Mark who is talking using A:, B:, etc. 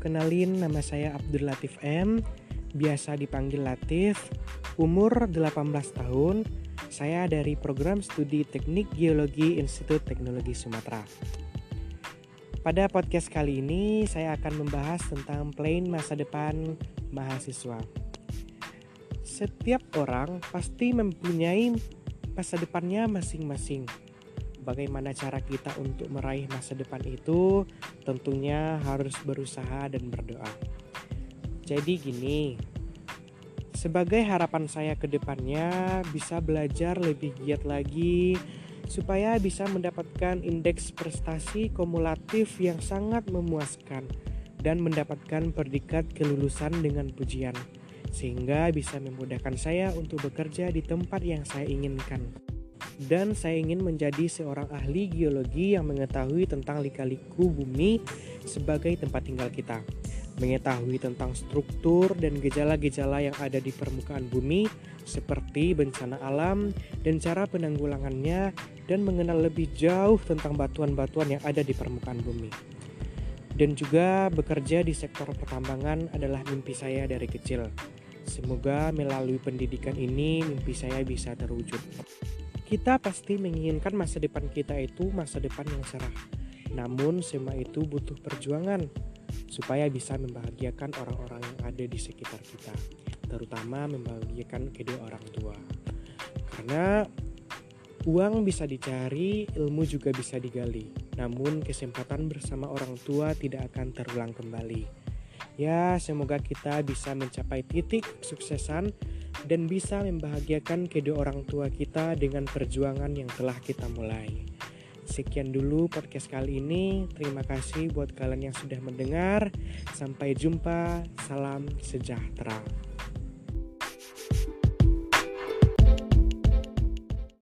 A: kenalin nama saya Abdul Latif M, biasa dipanggil Latif, umur 18 tahun, saya dari program studi Teknik Geologi Institut Teknologi Sumatera. Pada podcast kali ini saya akan membahas tentang plan masa depan mahasiswa. Setiap orang pasti mempunyai masa depannya masing-masing bagaimana cara kita untuk meraih masa depan itu tentunya harus berusaha dan berdoa. Jadi gini, sebagai harapan saya ke depannya bisa belajar lebih giat lagi supaya bisa mendapatkan indeks prestasi kumulatif yang sangat memuaskan dan mendapatkan predikat kelulusan dengan pujian sehingga bisa memudahkan saya untuk bekerja di tempat yang saya inginkan dan saya ingin menjadi seorang ahli geologi yang mengetahui tentang lika-liku bumi sebagai tempat tinggal kita. Mengetahui tentang struktur dan gejala-gejala yang ada di permukaan bumi seperti bencana alam dan cara penanggulangannya dan mengenal lebih jauh tentang batuan-batuan yang ada di permukaan bumi. Dan juga bekerja di sektor pertambangan adalah mimpi saya dari kecil. Semoga melalui pendidikan ini mimpi saya bisa terwujud. Kita pasti menginginkan masa depan kita itu masa depan yang cerah. Namun semua itu butuh perjuangan supaya bisa membahagiakan orang-orang yang ada di sekitar kita, terutama membahagiakan kedua orang tua. Karena uang bisa dicari, ilmu juga bisa digali. Namun kesempatan bersama orang tua tidak akan terulang kembali. Ya, semoga kita bisa mencapai titik kesuksesan dan bisa membahagiakan kedua orang tua kita dengan perjuangan yang telah kita mulai. Sekian dulu podcast kali ini. Terima kasih buat kalian yang sudah mendengar. Sampai jumpa. Salam sejahtera.